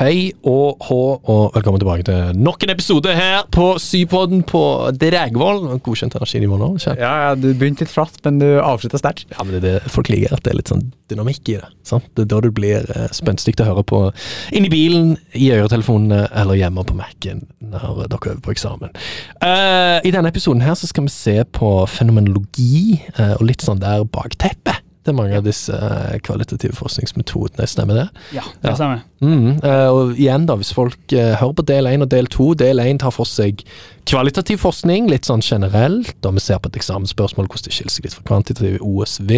Hei og hå, og velkommen tilbake til nok en episode her på Sypodden på Dragvoll. Godkjent energinivå nå? Kjent. Ja, ja, du begynte litt flatt, men du avslutta sterkt. Ja, men det er det folk liker, at det er litt sånn dynamikk i det. sant? Det er da du blir eh, spenstig å høre på inni bilen, i øretelefonene eller hjemme på Mac-en når dere øver på eksamen. Uh, I denne episoden her så skal vi se på fenomenologi uh, og litt sånn der bakteppe til mange av disse eh, kvalitative forskningsmetodene. Stemmer det? Ja, det stemmer. Mm, eh, og igjen da, hvis folk eh, hører på del 1 og del 2, del 1 tar for seg kvalitativ forskning, litt sånn generelt, og vi ser på et eksamensspørsmål hvordan det skiller seg litt fra kvantitativ OSV.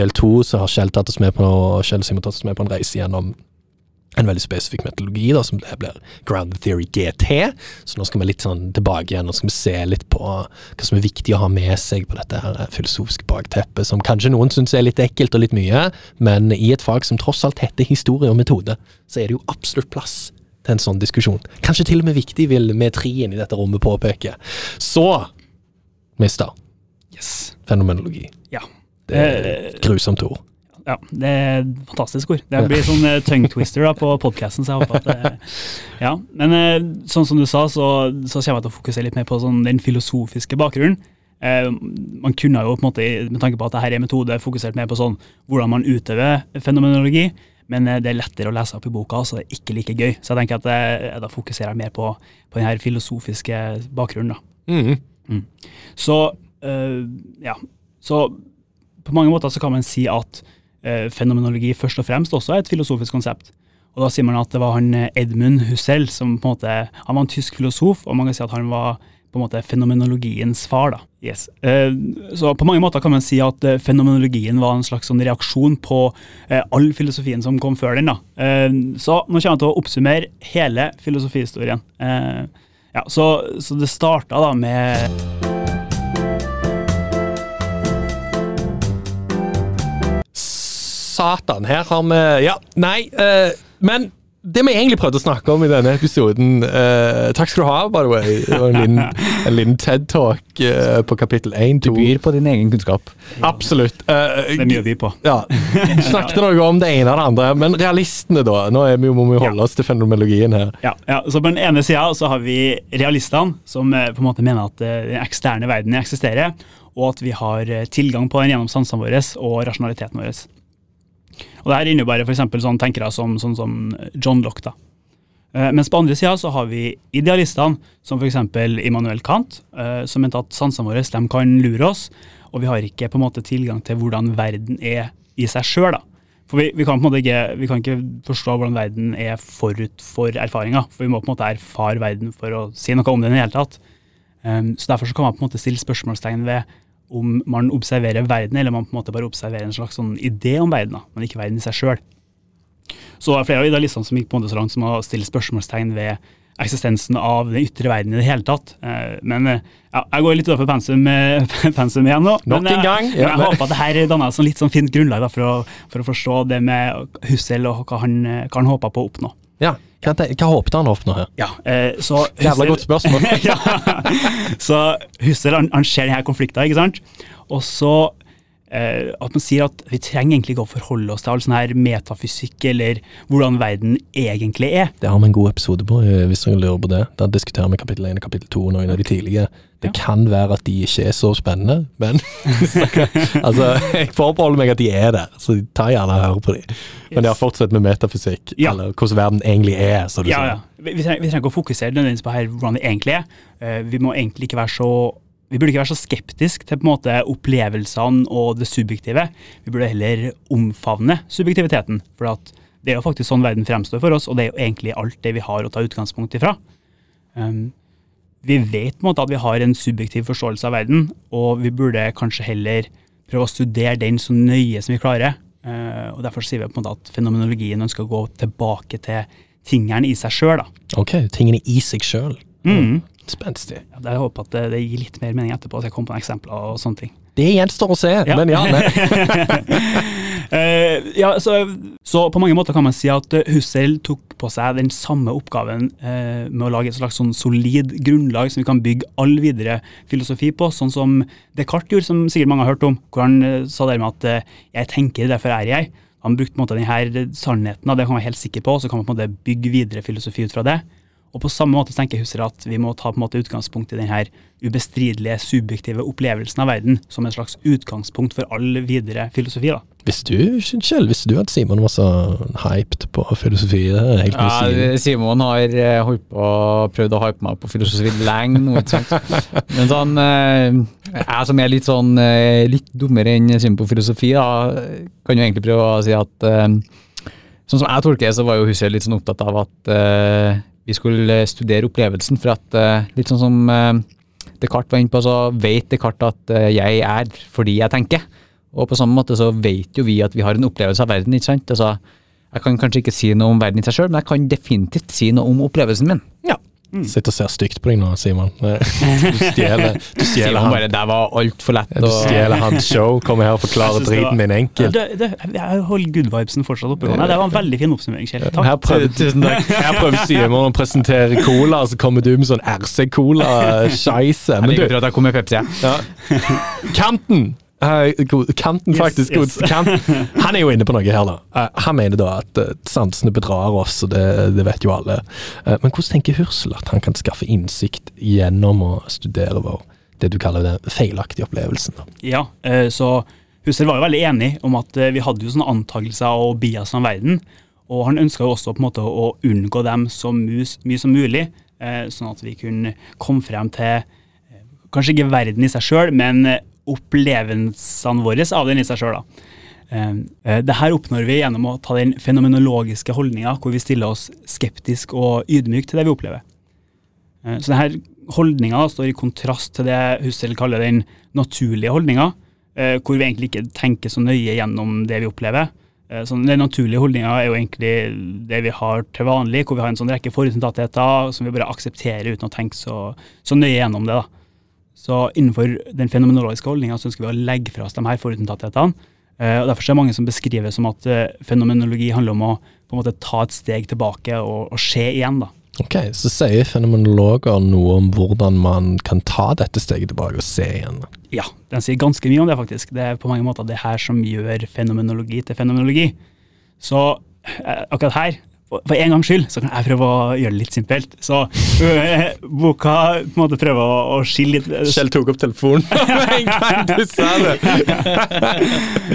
Del 2 så har Kjell tatt oss med på, Kjell Simon tatt oss med på en reise gjennom en veldig spesifikk metodologi, da, som det blir Ground Theory GT. Så nå skal vi litt sånn tilbake igjen og skal vi se litt på hva som er viktig å ha med seg på dette her filosofiske bakteppet, som kanskje noen syns er litt ekkelt og litt mye, men i et fag som tross alt heter historie og metode, så er det jo absolutt plass til en sånn diskusjon. Kanskje til og med viktig, vil vi trien i dette rommet påpeke. Så, mister, Yes. fenomenologi. Ja. Det er et grusomt ord. Ja. Det er et fantastisk ord. Det blir sånn eh, tongue twister da, på podkasten, så jeg håper at det, Ja. Men eh, sånn som du sa, så, så kommer jeg til å fokusere litt mer på sånn, den filosofiske bakgrunnen. Eh, man kunne jo på en måte, med tanke på at dette er metode, fokusert mer på sånn hvordan man utøver fenomenologi. Men eh, det er lettere å lese opp i boka, så det er ikke like gøy. Så jeg tenker at jeg, jeg da fokuserer mer på, på den her filosofiske bakgrunnen. da. Mm. Så øh, ja, så på mange måter så kan man si at fenomenologi først og fremst også er et filosofisk konsept. Og da sier man at det var han eh, Edmund Husserl som på en måte, han var en tysk filosof, og mange sier at han var på en måte fenomenologiens far. da. Yes. Eh, så på mange måter kan man si at eh, fenomenologien var en slags sånn reaksjon på eh, all filosofien som kom før den. da. Eh, så nå kommer jeg til å oppsummere hele filosofihistorien. Eh, ja, så, så det starta da med Satan, her har vi Ja, nei, eh, men det vi egentlig prøvde å snakke om i denne episoden eh, Takk skal du ha, by the way. Det var en liten, en liten TED-talk eh, på kapittel 1, Du 2. byr på din egen kunnskap. Absolutt. Eh, Det er mye å by på. ja, Du snakket noe om det ene og det andre, men realistene, da? Nå er vi, jo- må vi jo holde oss til fenomenologien her. Ja, ja, så På den ene sida så har vi realistene, som eh, på en måte mener at eh, den eksterne verden eksisterer, og at vi har eh, tilgang på den gjennom sansene våre og rasjonaliteten vår. Og det her innebærer f.eks. sånn tenkere som, sånn som John Locke. da. Eh, Mens på andre sida så har vi idealistene, som f.eks. Immanuel Kant, eh, som mente at sansene våre de kan lure oss, og vi har ikke på en måte tilgang til hvordan verden er i seg sjøl. For vi, vi, kan på en måte ikke, vi kan ikke forstå hvordan verden er forut for erfaringa. For vi må på en måte erfare verden for å si noe om den i det hele tatt. Um, så Derfor så kan man på en måte stille spørsmålstegn ved om man observerer verden, eller man på en måte bare observerer en slags sånn idé om verden, men ikke verden i seg sjøl. Så det er flere av idealistene som gikk på en måte så langt som å stille spørsmålstegn ved eksistensen av den ytre verden i det hele tatt. Eh, Men eh, ja, jeg går litt utenfor pensum, eh, pensum igjen nå. Nok men, en gang. gang, men jeg håper at det her danner et sånn litt sånn fint grunnlag da, for, å, for å forstå det med Hussel og hva han, hva han håpa på å oppnå. Ja, Hva, hva håpet han å oppnå her? Ja, eh, så Jævla godt spørsmål. ja. Så Husserl han, han ser denne konflikten, ikke sant? Og så eh, at man sier at vi trenger egentlig ikke å forholde oss til all sånn her metafysikk eller hvordan verden egentlig er. Det har vi en god episode på, eh, hvis dere lurer på det. Da diskuterer vi kapittel 1 og kapittel 2 noen av de tidlige. Det Ja. kan være at de ikke er så spennende, men altså, jeg forbeholder meg at de er der, så ta gjerne og hør på de. Men de har fortsatt med metafysikk, Ja. eller hvordan verden egentlig er. Så du Ja, sier. ja. Vi, vi, trenger, vi trenger ikke å fokusere nødvendigvis på her, hvordan det egentlig er. Uh, vi må egentlig ikke være så vi burde ikke være så skeptiske til på en måte opplevelsene og det subjektive. Vi burde heller omfavne subjektiviteten. For at det er jo faktisk sånn verden fremstår for oss, og det er jo egentlig alt det vi har å ta utgangspunkt ifra. Um, vi vet på en måte at vi har en subjektiv forståelse av verden, og vi burde kanskje heller prøve å studere den så nøye som vi klarer. Uh, og Derfor sier vi på en måte at fenomenologien ønsker å gå tilbake til tingene i seg sjøl. Ok, tingene i seg sjøl. Mm. Spenstig. Ja, jeg håper at det, det gir litt mer mening etterpå, så jeg kommer på noen eksempler og sånne ting. Det gjenstår å se, Ja. men ja. Eh, ja, så, så på mange måter kan man si at eh, Husserl tok på seg den samme oppgaven uh, med å lage et slags sånn solid grunnlag som vi kan bygge all videre filosofi på, sånn som Descartes gjorde, som sikkert mange har hørt om, hvor han uh, sa det med at 'jeg tenker, derfor er jeg'. han brukte på en måte denne sannheten, og det kan man være helt sikker på, og så kan man på en måte bygge videre filosofi ut fra det. Og på samme måte tenker Husser at vi må ta på en måte utgangspunkt i denne ubestridelige, subjektive opplevelsen av verden som en slags utgangspunkt for all videre filosofi. da. Visste du Kjell, visste du at Simon var så hyped på filosofi? Det er helt Ja, ja, Simon har eh, holdt på prøvd å hype meg på filosofi lenge nå. Men sånn eh, Jeg som er litt sånn eh, litt dummere enn Simon på filosofi, da, kan jo egentlig prøve å si at Sånn som jeg tolker det, så var jo Hussein litt sånn opptatt av at vi skulle studere opplevelsen. For at eh, litt sånn som eh, Descartes var inne på, så vet Descartes at eh, jeg er fordi jeg tenker. Og på samme måte så vet jo vi at vi har en opplevelse av verden, ikke sant. Altså, jeg kan kanskje ikke si noe om verden i seg sjøl, men jeg kan definitivt si noe om opplevelsen min. Sitter og ser stygt på deg nå, Simon. Du stjeler, du stjeler han. bare, det var altfor lett. Du stjeler hans show. Kommer her og forklarer driten min enkelt. Det, det, jeg holder good vibesen fortsatt oppe. Det var en veldig fin oppsummering, Kjell. Takk. Her prøver, Tusen takk. her prøver Simon å presentere cola, og så kommer du med sånn RC-cola-scheisse. Men du, jeg kom med Pepsi. jeg. ja. Kanten! Eh, god- Kanten, Yes, faktisk. yes. Kant. Han er jo inne på noe her, da. Uh, han mener da at uh, sansene bedrar oss, og det, det vet jo alle. Eh, men hvordan tenker Hursel at han kan skaffe innsikt gjennom å studere vår, det du kaller den feilaktige opplevelsen? Da? Ja, eh, så Hussel var jo veldig enig om at eh, vi hadde jo sånne antakelser og bias om verden. Og han ønska jo også på en måte å unngå dem så mye som mulig, eh, sånn at vi kunne komme frem til eh, kanskje ikke verden i seg sjøl, men eh, opplevelsene våre av den i seg sjøl. Det her oppnår vi gjennom å ta den fenomenologiske holdninga, hvor vi stiller oss skeptisk og ydmyk til det vi opplever. Eh, Så denne holdninga står i kontrast til det Hussel kaller den naturlige holdninga, eh, hvor vi egentlig ikke tenker så nøye gjennom det vi opplever. Eh, Så Den naturlige holdninga er jo egentlig det vi har til vanlig, hvor vi har en sånn rekke forutinntattheter som vi bare aksepterer uten å tenke så, så nøye gjennom det. da. Så innenfor den fenomenologiske holdninga så ønsker vi å legge fra oss de her forutinntathetene. Eh, og Derfor er det mange som beskriver det som at eh, fenomenologi handler om å på en måte ta et steg tilbake og, og se igjen. da. Ok, Så sier fenomenologer noe om hvordan man kan ta dette steget tilbake og se igjen. Ja, den sier ganske mye om det, faktisk. Det er på mange måter det her som gjør fenomenologi til fenomenologi. Så eh, akkurat her, for en gangs skyld, så kan jeg prøve å gjøre det litt simpelt. Så øh, boka på en måte prøver å, å skille litt Kjell tok opp telefonen med en gang du sa det.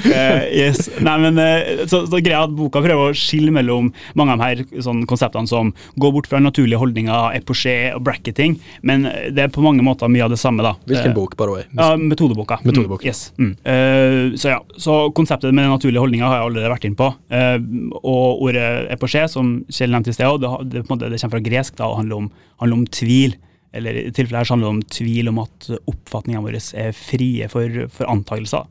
uh, yes. Nei, men, eh, så, så greia at Boka prøver å skille mellom mange av de her sånn, konseptene som går bort fra naturlige holdninger, eposché og bracketing, men det er på mange måter mye av det samme. da. Hvilken bok, by the way? Ja, metodeboka. Metodeboka. Mm, yes. mm. Uh, så ja, så konseptet med den naturlige holdninga har jeg allerede vært inn på. uh, og ordet eposché, som Kjell nevnte i sted, det, det, det kommer fra gresk da, og handler om, handler om tvil. Eller i tilfellet her handler det om tvil om at oppfatningene våre er frie for, for antakelser.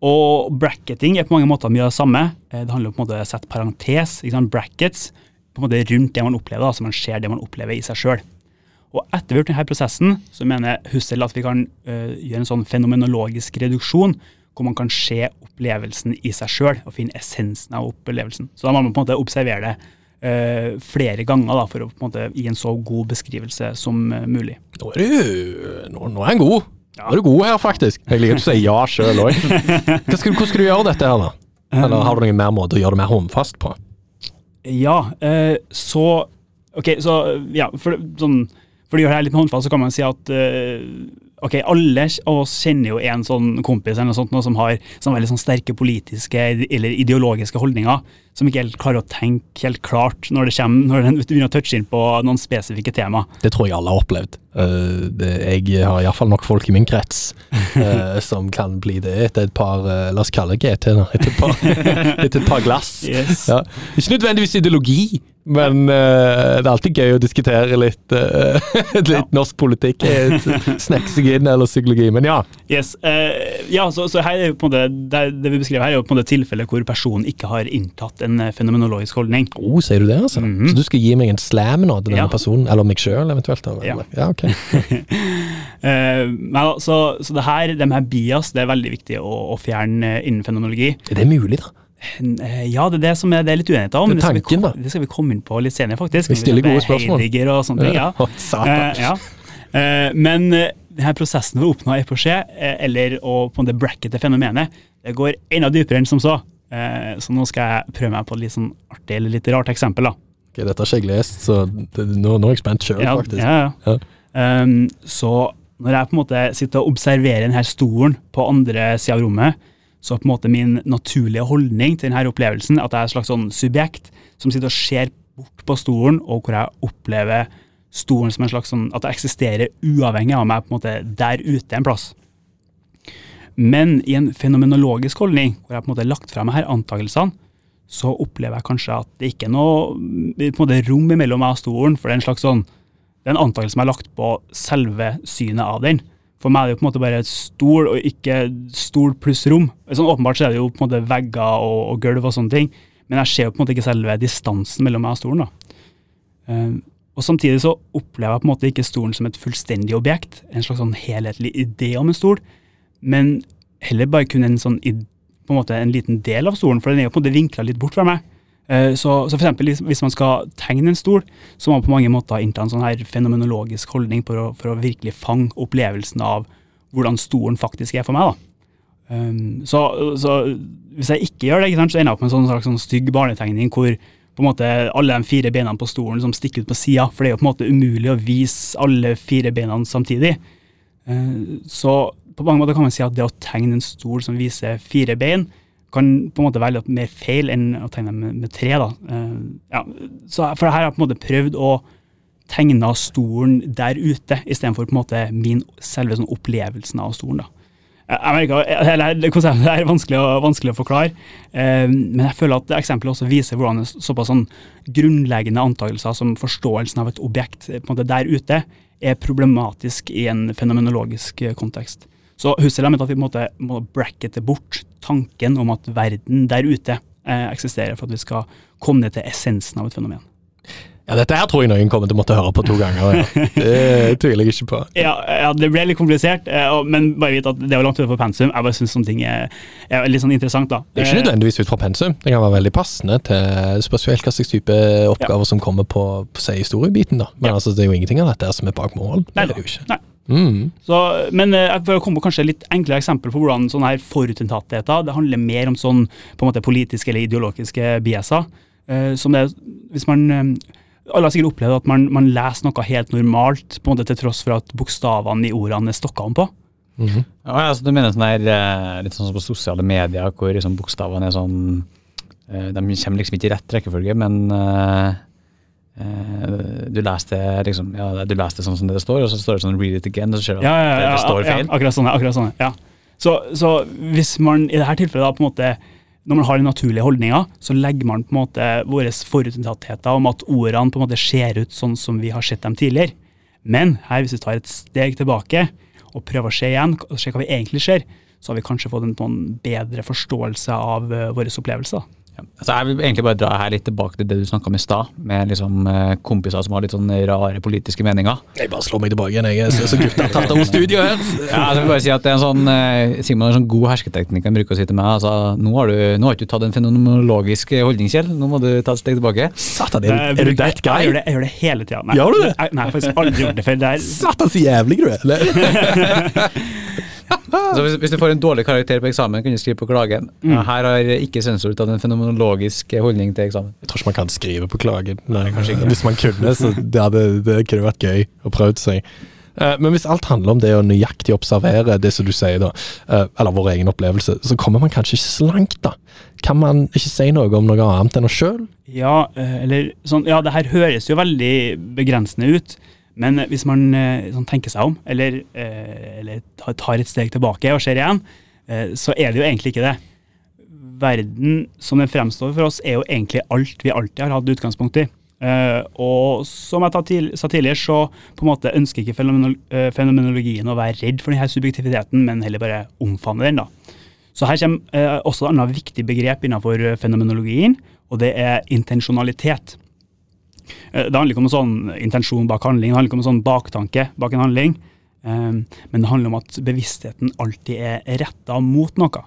Og bracketing er på mange måter mye av det samme. Eh, Det handler om på en måte å sette parentes, brackets, på en måte rundt det man opplever, da, så man ser det man opplever i seg sjøl. Og etter vi har gjort denne prosessen, så mener Hussel at vi kan uh, gjøre en sånn fenomenologisk reduksjon, hvor man kan se opplevelsen i seg sjøl og finne essensen av opplevelsen. Så da må man på en måte observere det Uh, flere ganger da, for å på en måte gi en så god beskrivelse som uh, mulig. Nå er du Nå, nå er god. Nå er du god her, faktisk. Jeg liker at du sier ja sjøl òg. Hvordan skal du gjøre dette her, da? Eller har du noen mer måte å gjøre det mer håndfast på? Ja, uh, så Ok, så ja, for, sånn, for å gjøre det her litt håndfast, så kan man si at ok, alle av oss kjenner jo en sånn kompis eller noe sånt, noe som har sånn veldig sånn sterke politiske eller ideologiske holdninger, som ikke helt klarer å tenke helt klart når det kommer, når den begynner å touche inn på noen spesifikke tema. Det tror jeg alle har opplevd. Eh, jeg har iallfall nok folk i min krets eh, som kan bli det etter et par eh, La oss kalle det GT, da. Etter et par, etter et par glass. Yes. Ja. Ikke nødvendigvis ideologi, men uh, det er alltid gøy å diskutere litt, uh, litt Ja. norsk politikk. Snekke seg inn, eller psykologi. Men ja. Yes, Uh, ja, så, så det, det vi beskriver her er jo på en måte tilfellet hvor personen ikke har inntatt en eh, fenomenologisk holdning. Oh, sier du det, altså? Mhm. Så du skal gi meg en slam nå til denne Ja. personen? Eller meg sjøl, eventuelt? Eller? Ja. ja, ok. Da, så, så det her, de her bias det er veldig viktig å, å fjerne eh, innen fenomenologi. Er det mulig, da? Ja, det er det som er, det er litt uenighet om. Det er skal vi tanken, det skal vi komme inn på litt senere, faktisk. Vi stiller gode spørsmål. Heidegger og sånne ting, ja. Ja. Men denne prosessen for å oppnå eh, eller å på en måte brackete fenomenet, det går enda dypere enn som så. Eh, så nå skal jeg prøve meg på et litt sånn artig eller litt rart eksempel. da. Ok, dette har ikke jeg lest, så det, nå, nå er jeg spent sjøl, Ja, faktisk. ja, ja. Ja. Um, så når jeg på en måte sitter og observerer denne stolen på andre sida av rommet, så er på en måte min naturlige holdning til denne opplevelsen at jeg er et slags sånn subjekt som sitter og ser bort på stolen, og hvor jeg opplever stolen som en slags sånn, at det eksisterer uavhengig av meg på en måte der ute en plass. Men i en fenomenologisk holdning, hvor jeg på en måte har lagt frem her antakelsene, så opplever jeg kanskje at det ikke er noe måte, rom mellom meg og stolen, for det er en slags sånn det er en antakelse som er lagt på selve synet av den. For meg er det jo på en måte bare stol, og ikke stol pluss rom. Sånn Åpenbart så er det jo på en måte vegger og, og gulv og sånne ting, men jeg ser jo på en måte ikke selve distansen mellom meg og stolen. da. Eh, og Samtidig så opplever jeg på en måte ikke stolen som et fullstendig objekt, en slags sånn helhetlig idé om en stol, men heller bare kun en sånn på en måte en liten del av stolen, for den er jo på en måte vinkla litt bort fra meg. Eh, Så, så eksempel, hvis- man skal tegne en stol, så må man på mange måter innta en sånn her fenomenologisk holdning for å, for å virkelig fange opplevelsen av hvordan stolen faktisk er for meg. da. Um, så, så hvis jeg ikke gjør det, sant, så ender jeg opp med en sånn slags sånn stygg barnetegning hvor på en måte alle de fire beina på stolen som stikker ut på sida, for det er jo på en måte umulig å vise alle fire beina samtidig. Uh, så på mange måter kan man si at det å tegne en stol som viser fire bein, kan på en måte være litt mer feil enn å tegne med, med tre. da. Uh, ja, så for her har jeg på en måte prøvd å tegne stolen der ute, istedenfor på en måte min selve sånn opplevelsen av stolen. da. Jeg, merker, konseptet er vanskelig å, vanskelig å forklare, eh, men jeg føler at eksempelet også viser hvordan såpass sånn grunnleggende antakelser som forståelsen av et objekt eh, på en måte der ute er problematisk i en fenomenologisk kontekst. Så har ment at vi på en måte må brackete bort tanken om at verden der ute eh, eksisterer for at vi skal komme ned til essensen av et fenomen. Ja, dette her tror jeg noen kommer til å måtte høre på to ganger. Ja. Det tviler jeg ikke på. Ja, ja, det ble litt komplisert, eh, men bare vit at det var langt utenfor pensum. Jeg bare syns sånne ting er, er litt sånn interessant, da. Det er ikke Eh, nødvendigvis ut fra pensum. Det kan være veldig passende til spesielt hva slags type oppgaver som kommer på, på seg historiebiten. da. Men Ja. altså, det er jo ingenting av dette som er bak mål. Det Nei er da. det jo ikke. Nei. Mm. Så, men eh, for å komme på kanskje litt enklere eksempel på hvordan sånne her forutinntattheter det handler mer om sånn på en måte politiske eller ideologiske bieser. Eh, som det, hvis man, eh, Alle har sikkert opplevd at man, man leser noe helt normalt på en måte til tross for at bokstavene i ordene er stokka om på. Mhm. Ja, altså, du mener sånn der, litt sånn som på sosiale medier, hvor liksom bokstavene er sånn eh, De kommer liksom ikke i rett rekkefølge, men du leste liksom, ja, du leste sånn som det står, og så står det sånn 'read it again', og så ser du at Ja, ja, ja, det står ja, akkurat sånn, akkurat sånn, ja. Så, så hvis man i dette tilfellet da på en måte når man har den naturlige holdninga, så legger man på en måte våre forutinntattheter om at ordene på en måte ser ut sånn som vi har sett dem tidligere. Men her, hvis vi tar et steg tilbake og prøver å se igjen, og se hva vi egentlig ser, så har vi kanskje fått en, bedre forståelse av uh, våre opplevelser. Altså, jeg vil egentlig bare dra her litt tilbake til det du snakka om i stad, med liksom eh, kompiser som har litt sånn rare politiske meninger. Jeg bare slår meg tilbake igjen. Jeg ser så gutta har tatt over studioet! her. Ja, altså, jeg vil bare si at det er en sånn, eh, Simon er en sånn god hersketeknikk han bruker å si til meg. altså, Nå har du nå har ikke du tatt en fenomenologisk holdning, Kjell. Nå må du ta et steg tilbake. Satan, er, Jeg du- er du that guy? Jeg gjør det, jeg gjør det hele tida. Nei, Gjør du det? Nei, jeg har faktisk aldri gjort det før. Det er Satan, så jævlig du er. eller? Så hvis, hvis du får en dårlig karakter på eksamen, kan du skrive på klagen. Mm. her har ikke sensor tatt en fenomenologisk holdning til eksamen. Jeg tror ikke man kan skrive på klagen. Nei, kanskje ikke. Hvis man kunne, så det, hadde, det kunne vært gøy å prøve seg. Eh, Men hvis alt handler om det å nøyaktig observere det som du sier, da, eh, eller vår egen opplevelse, så kommer man kanskje ikke så langt, da. Kan man ikke si noe om noe annet enn oss sjøl? Ja, eh, eller sånn, ja, det her høres jo veldig begrensende ut, men eh, hvis man eh, sånn, tenker seg om, eller, eh, eller tar- et steg tilbake og ser igjen, så er det jo egentlig ikke det. Verden som den fremstår for oss, er jo egentlig alt vi alltid har hatt utgangspunkt i. Og som jeg sa tidligere, så på en måte ønsker ikke fenomenologien å være redd for denne subjektiviteten, men heller bare omfavne den. da. Så her kommer også et annet viktig begrep innenfor fenomenologien, og det er intensjonalitet. Eh, Det handler ikke om en sånn intensjon bak handling, det handler ikke om en sånn baktanke bak en handling, eh, men det handler om at bevisstheten alltid er retta mot noe.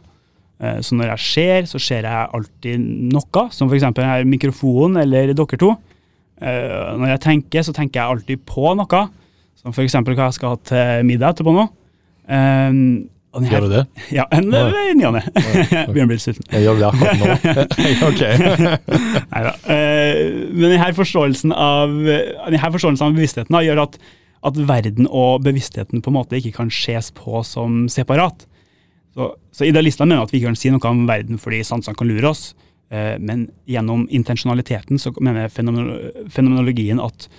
Eh, Så når jeg ser, så ser jeg alltid noe, som f.eks. denne mikrofonen eller dere to. Når jeg tenker, så tenker jeg alltid på noe, som f.eks. hva jeg skal ha til middag etterpå nå. Gjør du det? Ja, en ny og ne. Bjørn blir sulten. Jeg gjør det akkurat nå. ok. Neida. Eh, men denne forståelsen av, denne forståelsen av bevisstheten da, gjør at, at verden og bevisstheten på en måte ikke kan ses på som separat. Så, så Idealistene mener at vi ikke kan si noe om verden fordi sansene kan lure oss. Eh, men gjennom intensjonaliteten så mener fenomenologien at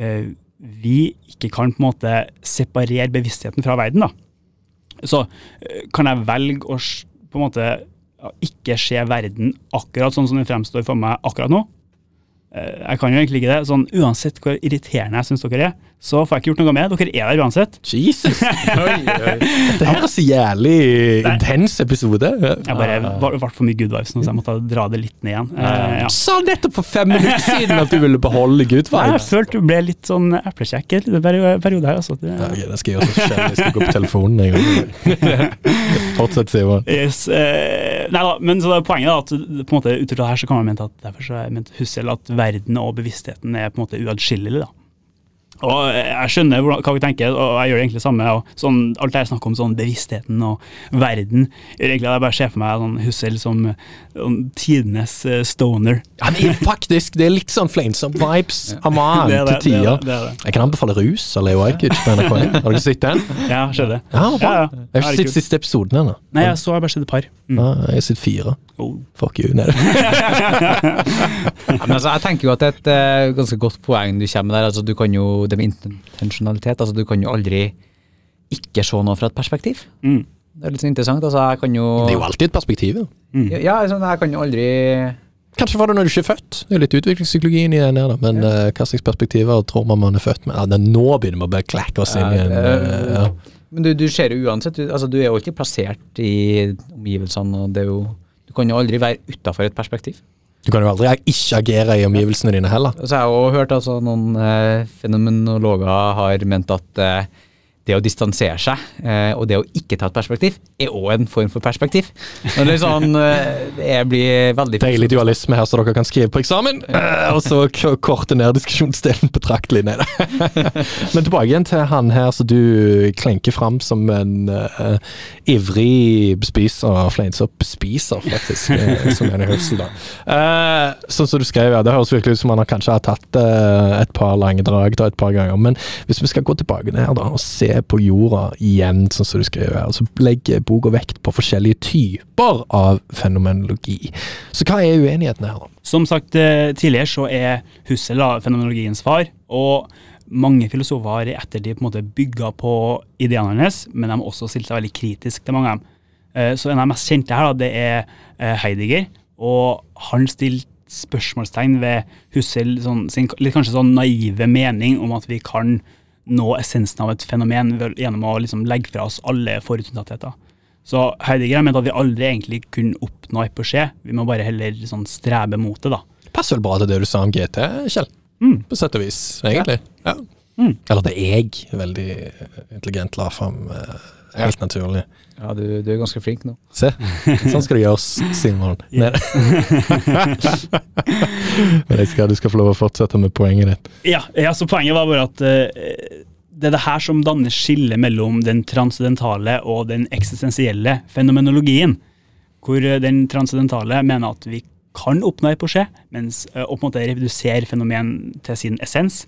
eh, vi ikke kan på en måte separere bevisstheten fra verden. da. Så eh, kan jeg velge å på en måte ikke se verden akkurat sånn som den fremstår for meg akkurat nå. Eh, Jeg kan jo egentlig ikke det. sånn Uansett hvor irriterende jeg syns dere er, så får jeg ikke gjort noe med. Dere er der uansett. Jesus! Oi, oi. Dette her er så jævlig intens episode. Jeg bare var- ble for mye good vibes nå, så jeg måtte dra det litt ned igjen. Eh, ja. Du sa nettopp for fem minutter siden at du ville beholde good Nei, Jeg følte du ble litt sånn eplekjekk en liten peri- periode her. Altså. Det, Ja, okay, det skal jeg gjøre så sjelden. Jeg skal gå på telefonen en gang. Fortsett, Simon. Yes, eh, nei da, men så det er poenget er at på en måte ut fra det her så kan man mente at derfor så er ment Husserl at verden og bevisstheten er på en måte uatskillelig. da. Og Jeg skjønner hva vi tenker, og jeg gjør det egentlig samme. og sånn, Alt det jeg snakker om sånn bevisstheten og verden, gjør egentlig at jeg bare ser for meg sånn Hussel som sånn tidenes eh, stoner. Ja, er faktisk Det er litt sånn flamesomt vibes av Det det, til det er tider. det, det er det. Jeg kan anbefale Rus av Leo Ajkic på NRK1. Har dere sett den? Ja, skjønner det. Ja. Ja, ja. Jeg har ikke sett siste episoden ennå. Nei, jeg så jeg bare sett et par. Mm. Ja, jeg har sett fire. Oh. Fuck you. Nei. Ja, men altså, jeg tenker jo at det er et uh, ganske godt poeng du kommer med der. Altså, du kan jo, det med intensjonalitet, altså du kan jo aldri ikke se noe fra et perspektiv. Mm. Det er litt så interessant. altså jeg kan jo... Det er jo alltid et perspektiv. jo. Mm. Ja, ja, altså, jeg kan jo aldri Kanskje var det når du ikke er født. Det er litt utviklingspsykologien i den der, da. Men uh, hva slags perspektiver tror man man er født med? Ja, det- nå begynner vi å bare klekke oss inn igjen. en eh, ja. Men du, du ser jo uansett, du, altså, du er jo ikke plassert i omgivelsene, og det er jo Du kan jo aldri være utafor et perspektiv. Du kan jo aldri ikke agere i omgivelsene dine heller. Så jeg har jo hørt altså noen eh, fenomenologer har ment at eh, det å distansere seg eh, og det å ikke ta et perspektiv, er òg en form for perspektiv. Men det er sånn eh, Det blir veldig Deilig dualisme her, så dere kan skrive på eksamen. Eh, og så korte ned diskusjonsdelen betraktelig. Nei da. Men tilbake igjen til han her som du klenker fram som en uh, ivrig bespiser fleinsopp. Spiser, faktisk, som en i hørsel, da. Eh, sånn som du skrev, ja. Det høres virkelig ut som han kanskje har tatt eh, et par lange drag da, et par ganger. Men hvis vi skal gå tilbake ned da, og se på jorda igjen, sånn som du skriver her, så legger boka vekt på forskjellige typer av fenomenologi. Så hva er uenigheten her, da? Som sagt eh, tidligere så er Husserl fenomenologiens far, og mange filosofer har i ettertid på en måte bygga på ideene hans, men de har også stilt seg veldig kritisk til mange av dem. Eh, Så en av de mest kjente her det er eh, Heidegger, og han stilte spørsmålstegn ved Husserl sånn, sin litt kanskje sånn naive mening om at vi kan nå essensen av et fenomen gjennom å liksom legge fra oss alle forutinntattheter. Så Heidegger mente at vi aldri egentlig kunne oppnå hyposje, vi må bare heller sånn strebe mot det, da. Passer vel bra til det du sa om GT, Kjell? Mm. På sett og vis, egentlig. Ja. Mm. Eller at jeg veldig intelligent la fram. eh, Helt naturlig. Ja, du, du er ganske flink nå. Se, sånn skal det gjøres, Simon. Ja. Men jeg skal, du skal få lov å fortsette med poenget ditt. Ja, ja, så poenget var bare at uh, det er det her som danner skillet mellom den transcendentale og den eksistensielle fenomenologien. Hvor eh, den transcendentale mener at vi kan oppnå hyposje, mens uh, og på en måte redusere fenomen til sin essens.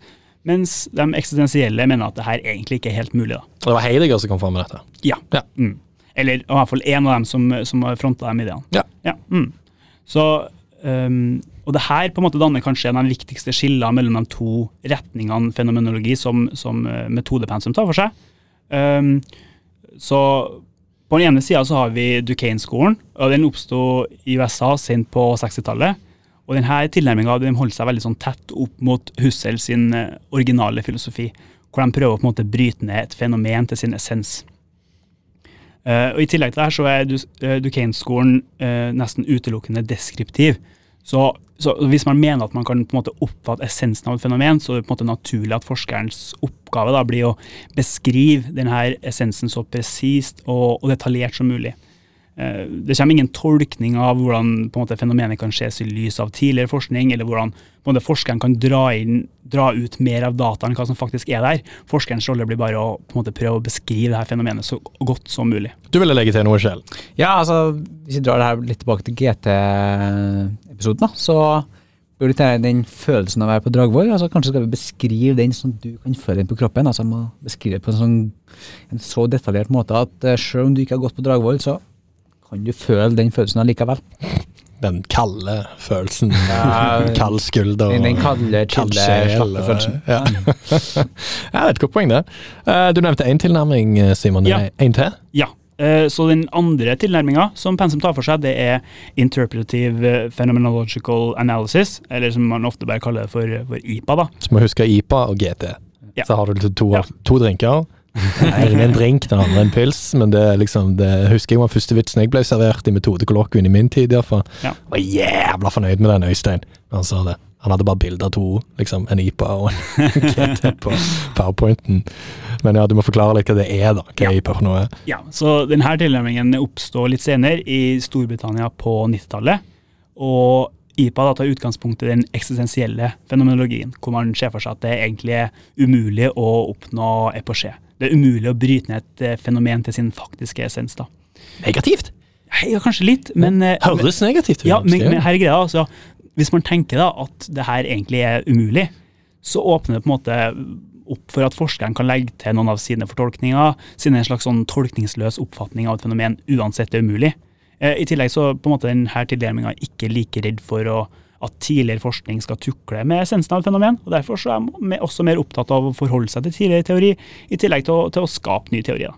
Mens de eksistensielle mener at det her egentlig ikke er helt mulig. da. Og det var Heidegger som kom fram med dette. Ja. Ja. Mm. Eller i hvert fall en av dem som, som fronta de ideene. Ja. Mm. Så, um, og det her på en måte danner kanskje en av de viktigste skillene mellom de to retningene fenomenologi som, som eh, metodepensum tar for seg. Um, så på den ene sida så har vi Duquesne-skolen, og den oppsto i USA sent på 60-tallet. Og denne tilnærminga de holder seg veldig sånn tett opp mot Husserl sin eh, originale filosofi, hvor de prøver å på en måte bryte ned et fenomen til sin essens. Eh, og I tillegg til det her så er eh, Duquesne-skolen nesten utelukkende deskriptiv. Så, så hvis man mener at man kan på en måte oppfatte essensen av et fenomen, så er det på en måte naturlig at forskerens oppgave da blir å beskrive denne essensen så presist og, og detaljert som mulig. Eh, Det kommer ingen tolkning av hvordan på en måte, fenomenet kan ses i lys av tidligere forskning, eller hvordan på en måte, forskeren kan dra, inn, dra ut mer av data enn hva som faktisk er der. Forskerens rolle blir bare å på en måte, prøve å beskrive det her fenomenet så godt som mulig. Du ville legge til noe selv? Ja, altså, hvis vi drar det her litt tilbake til GT-episoden, da, så bør det den følelsen av å være på Dragvoll. Altså, kanskje skal vi beskrive den sånn du kan føle den på kroppen. altså må Beskrive det på en, sånn, en så detaljert måte at uh, selv om du ikke har gått på Dragvoll, så kan du føle den følelsen allikevel. Den kalde følelsen. Kald skulder. Den, den kalde, kald chille, slappe følelsen. Ja. ja, det er et godt poeng, det. Eh, Du nevnte én tilnærming, eh, Simon. Ja. En til? Ja, eh, så den andre tilnærminga som pensum tar for seg, det er interpretive phenomenological analysis, eller som man ofte bare kaller det for, for IPA. da. Så må huske IPA og GT. Ja. Så har du to, Ja. to drinker. Den ene en drink, den andre en pils, men det liksom det husker jeg var første vitsen jeg ble servert i metodekollokvien i min tid. iallfall. Ja. Var jævla fornøyd med den Øystein når han sa det. Han hadde bare bilde av to, liksom en IPA og en GT på powerpointen. Men ja, du må forklare litt hva det er, da. Hva Ja. IPA for noe? er. Ja, så denne tilnærmingen oppstår litt senere, i Storbritannia på 90-tallet. Og IPA da tar utgangspunkt i den eksistensielle fenomenologien, hvor man ser for seg at det egentlig er umulig å oppnå eposjé. Det er umulig å bryte ned et eh, fenomen til sin faktiske essens. da. Negativt? Ja, kanskje litt, men eh, Høres negativt ut. Ja, men, men her er greia, altså, hvis man tenker da at det her egentlig er umulig, så åpner det på en måte opp for at forskeren kan legge til noen av sine fortolkninger, sine en slags sånn tolkningsløs oppfatning av et fenomen, uansett det er umulig. Eh, I tillegg så på en måte denne tilnærminga ikke like redd for å, at tidligere forskning skal tukle med essensen av et fenomen, og derfor så er man også mer opptatt av å forholde seg til tidligere teori, i tillegg til å, til å skape ny teori. da.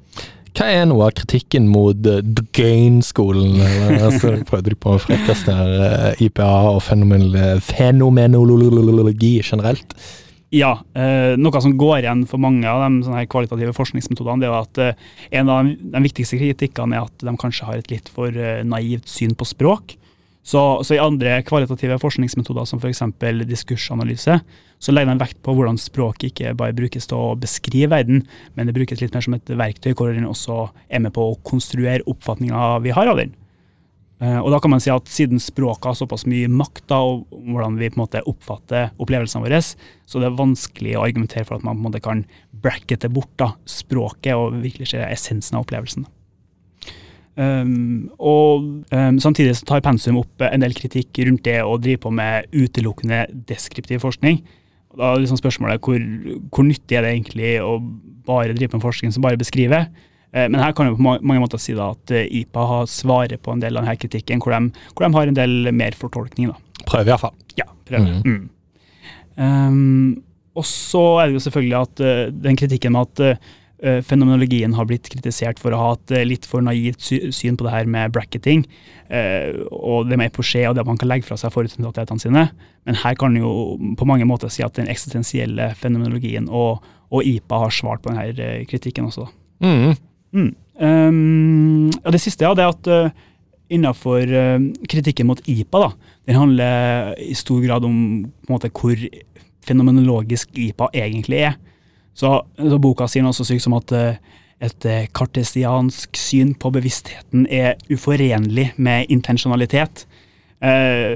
Hva er noe av kritikken mot The Gain-skolen? eller, Altså, prøvde de på å frekkeste her, IPA og fenomenologi generelt? Ja, eh, noe som går igjen for mange av de kvalitative forskningsmetodene, det er at eh, en av de, viktigste kritikkene er at de kanskje har et litt for eh, naivt syn på språk. Så, så i andre kvalitative forskningsmetoder, som f.eks. diskursanalyse, så legger de vekt på hvordan språket ikke bare brukes til å beskrive verden, men det brukes litt mer som et verktøy hvor den også er med på å konstruere oppfatninga vi har av den. Eh, Og da kan man si at siden språket har såpass mye makt da, og hvordan vi på en måte oppfatter opplevelsene våre, så det er vanskelig å argumentere for at man på en måte kan brackete bort da, språket og virkelig se essensen av opplevelsen. Um, og um, Samtidig så tar pensum opp en del kritikk rundt det å drive på med utelukkende deskriptiv forskning. Og da er liksom spørsmålet hvor, hvor nyttig er det egentlig å bare drive på en forskning som bare beskriver. Eh, Men her kan jeg på mange måter si da at eh, IPA har svaret på en del av denne kritikken, hvor de, hvor de har en del mer fortolkning. da. Prøver iallfall. Ja, prøver. Mm. Um, og så er det jo selvfølgelig at uh, den kritikken med at eh, fenomenologien har blitt kritisert for å ha et eh, litt for naivt syn på det her med bracketing, eh, og det med eposjé og det man kan legge fra seg forutinntattetene sine. Men her kan jo på mange måter si at den eksistensielle fenomenologien og, og IPA har svart på denne eh, kritikken også. Mm. Mm. Um, ja, det siste ja, det er at uh, innenfor uh, kritikken mot IPA, da, den handler i stor grad om måte, hvor fenomenologisk IPA egentlig er. Så, så boka sier noe så sykt som at uh, et uh, kartesiansk syn på bevisstheten er uforenlig med intensjonalitet. Uh?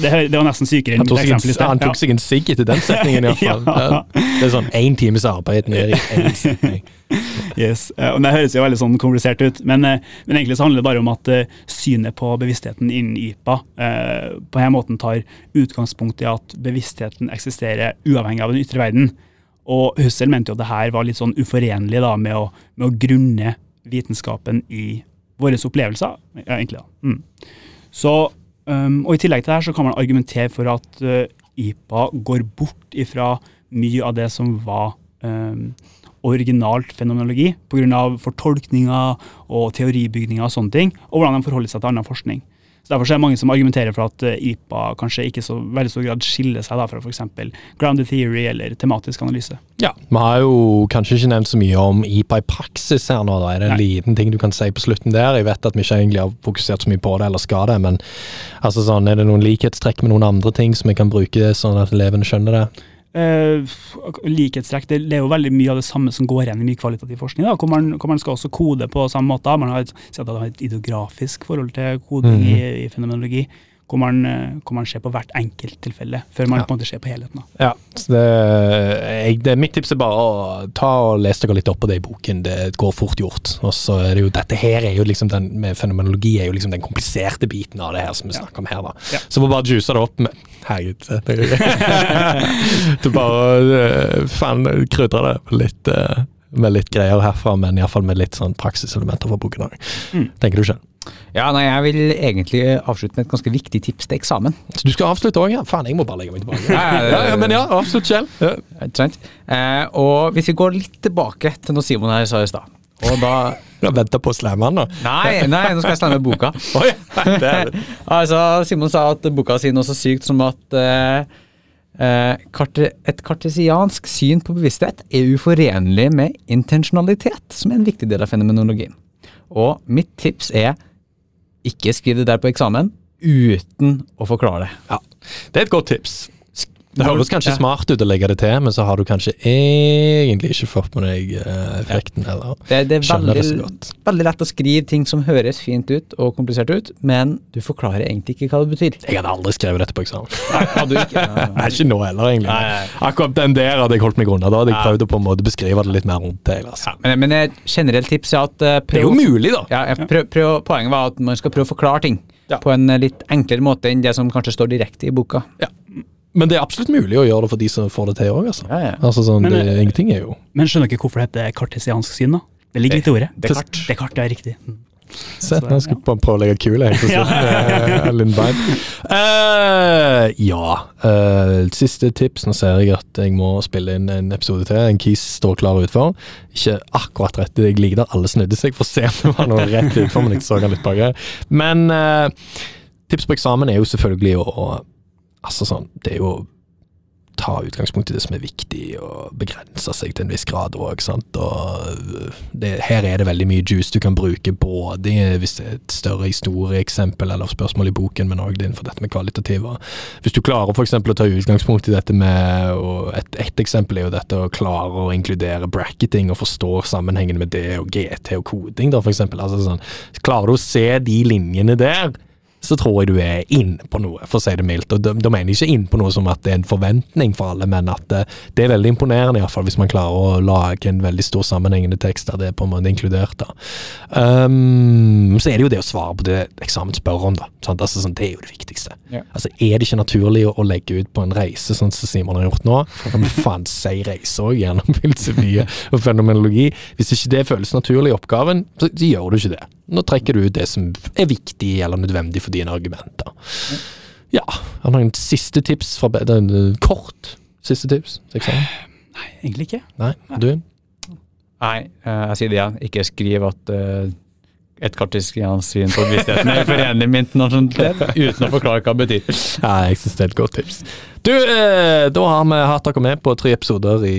Det, det var nesten sykere enn mitt eksempel i sted. han tok seg en sigg etter den setningen, iallfall. Ja. Det er sånn én times arbeid ned i én setning. Yes, Uh, og Det høres jo veldig sånn komplisert ut, men, uh, men egentlig så handler det bare om at eh, synet på bevisstheten innen YPA eh, på denne måten tar utgangspunkt i at bevisstheten eksisterer uavhengig av den ytre verden. Og Hussel mente jo at det her var litt sånn uforenlig da, med, å, med å grunne vitenskapen i våre opplevelser. Ja, egentlig da. Mm. Så, um, og I tillegg til det her så kan man argumentere for at uh, IPA går bort ifra mye av det som var um, originalt fenomenologi, pga. fortolkninger og teoribygninger og sånne ting, og hvordan de forholder seg til annen forskning. Så Derfor så er det mange som argumenterer for at uh, IPA kanskje ikke så veldig stor grad skiller seg da fra f.eks. grounded theory eller tematisk analyse. Ja, Vi har jo kanskje ikke nevnt så mye om IPA i praksis her nå. da. Er det en Nei. liten ting du kan si på slutten der? Jeg vet at vi ikke egentlig har fokusert så mye på det, eller skal det, men altså sånn, er det noen likhetstrekk med noen andre ting som vi kan bruke sånn at elevene skjønner det? Eh, likhetstrekk. Det, er jo veldig mye av det samme som går igjen i mye kvalitativ forskning. Da, hvor, man, hvor man skal også kode på samme måte. Man har et, man har et ideografisk forhold til koding Mhm. i, i fenomenologi. Hvor man, eh, hvor man ser på hvert enkelttilfelle, før man Ja. på en måte ser på helheten. Da. Ja, så det, jeg, det, Mitt tips er bare å ta og lese dere litt opp på det i boken. Det går fort gjort. Og så er det jo Dette her er jo liksom den med fenomenologi er jo liksom den kompliserte biten av det her som vi Ja. snakker om her. da. Ja. Så må bare juice det opp med Herregud. er- Du bare eh, faen krydrer det litt, eh, med litt greier herfra, men iallfall med litt sånn praksiselementer fra boken òg. Mm. Tenker du ikke? Ja, nei, jeg vil egentlig avslutte med et ganske viktig tips til eksamen. Så du skal avslutte òg, ja? Faen, jeg må bare legge meg tilbake. Ja, ja, men ja, absolutt selv. Ja. Eh, og hvis vi går litt tilbake til noe Simon her sa i stad og da Jeg venter på å slamme han, da. Nei, nei, nå skal jeg slemme boka. Oi, det er Altså, Simon sa at boka sier noe så sykt som at eh, eh, et kartesiansk syn på bevissthet er uforenlig med intensjonalitet, som er en viktig del av fenomenologien. Og mitt tips er ikke skriv det der på eksamen uten å forklare det. Ja, det er et godt tips. Det høres kanskje Ja. smart ut å legge det til, men så har du kanskje egentlig ikke fått med deg eh, effekten. Eller Det, det er veldig, det så godt. veldig lett å skrive ting som høres fint ut og komplisert ut, men du forklarer egentlig ikke hva det betyr. Jeg hadde aldri skrevet dette på eksamen. Hadde du ikke? Nei, ikke nå heller, egentlig. Nei, nei. Akkurat den der hadde jeg holdt meg unna. Da hadde jeg prøvd å på en måte beskrive det litt mer rundt det. Altså. Men, men et generelt tips er at prøv, Det er jo mulig, da. Ja, prøv, prøv, poenget var at man skal prøve å forklare ting Ja. på en eh, litt enklere måte enn det som kanskje står direkte i boka. Men det er absolutt mulig å gjøre det for de som får det til òg. Altså. Ja, ja. Altså, sånn, Men, det, eh, ingenting er jo Men skjønner dere hvorfor det heter kartesiansk syn? da? Det ligger litt i ordet. Descartes. Descartes, ja, riktig. Mm. Se, Så, jeg skal ja. bare prøve å legge kule jeg. ja. Uh, med Lynn Vine. Eh, ja. Uh, siste tips. Nå ser jeg at jeg må spille inn en episode til. En Kis står klar utfor. Ikke akkurat rett. Jeg liker der alle snudde seg for å se om det var noe rett utfor, men jeg så han litt bak. Men uh, tips på eksamen er jo selvfølgelig å- Altså sånn, det er jo ta utgangspunkt i det som er viktig, og begrense seg til en viss grad òg. Her er det veldig mye juice du kan bruke, både hvis det er et større historieeksempel eller spørsmål i boken, men òg innenfor dette med kvalitative. Hvis du klarer f.eks. å ta utgangspunkt i dette med og et, et eksempel er jo dette å klare å inkludere bracketing og forstå sammenhengen med det og GT og koding, da, for eksempel. Altså, sånn, klarer du å se de linjene der, så tror jeg du er inne på noe, for å si det mildt. Og Da, da mener jeg ikke inn på noe som at det er en forventning for alle, men at det, det er veldig imponerende, i hvert fall, hvis man klarer å lage en veldig stor sammenhengende tekst der det er på en måte inkludert. da. Um, så er det jo det å svare på det eksamen spør om, da. Altså, sånn, det er jo det viktigste. Ja. Altså, Er det ikke naturlig å, å legge ut på en reise, sånn som Simon har gjort nå? Kan vi faen si reise òg, gjennom filosofi og fenomenologi. Hvis ikke det føles naturlig i oppgaven, så, så gjør du ikke det. Nå trekker du ut det som er viktig eller nødvendig for dine argumenter. Ja, har du noen siste tips fra Kort siste tips? Nei, egentlig ikke. Nei, du? Nei, eh, jeg sier det igjen. Ikke skriv at uh, et kartesiansk syn på bevisstheten er uforenlig med internasjonalitet, uten å forklare hva det betyr. Nei, jeg syns det er et godt tips. Du, eh, da har vi hatt dere med på tre episoder i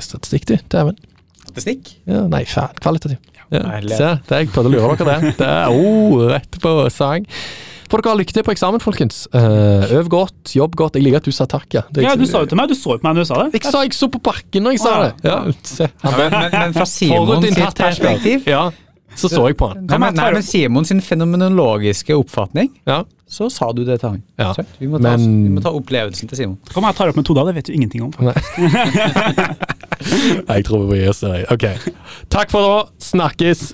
statistikk, du. Dæven. Statistikk? Ja, nei. Kvalitativ. Ja, se, det jeg prøvde å lure dere det. Det er oh, rett på sang. Får dere ha lykke til på eksamen, folkens. Uh, øv godt, jobb godt. Jeg liker at du sa takk, ja. Det- Ja, Du sa jo til meg, du så jo på meg når du sa det. Jeg sa jeg så på bakken når jeg sa det. Ja, se. Ja, men, men, men fra Simon sitt perspektiv Ja, så så jeg på han. Nei, men, nei, men Simon sin fenomenologiske oppfatning, Ja. så sa du det til han. Ja, Vi, må ta, men- vi må ta opplevelsen til Simon. Kom, om jeg tar opp metoder? Det vet du ingenting om. Jeg tror vi gir oss der. Ok. Takk for nå. Snakkes.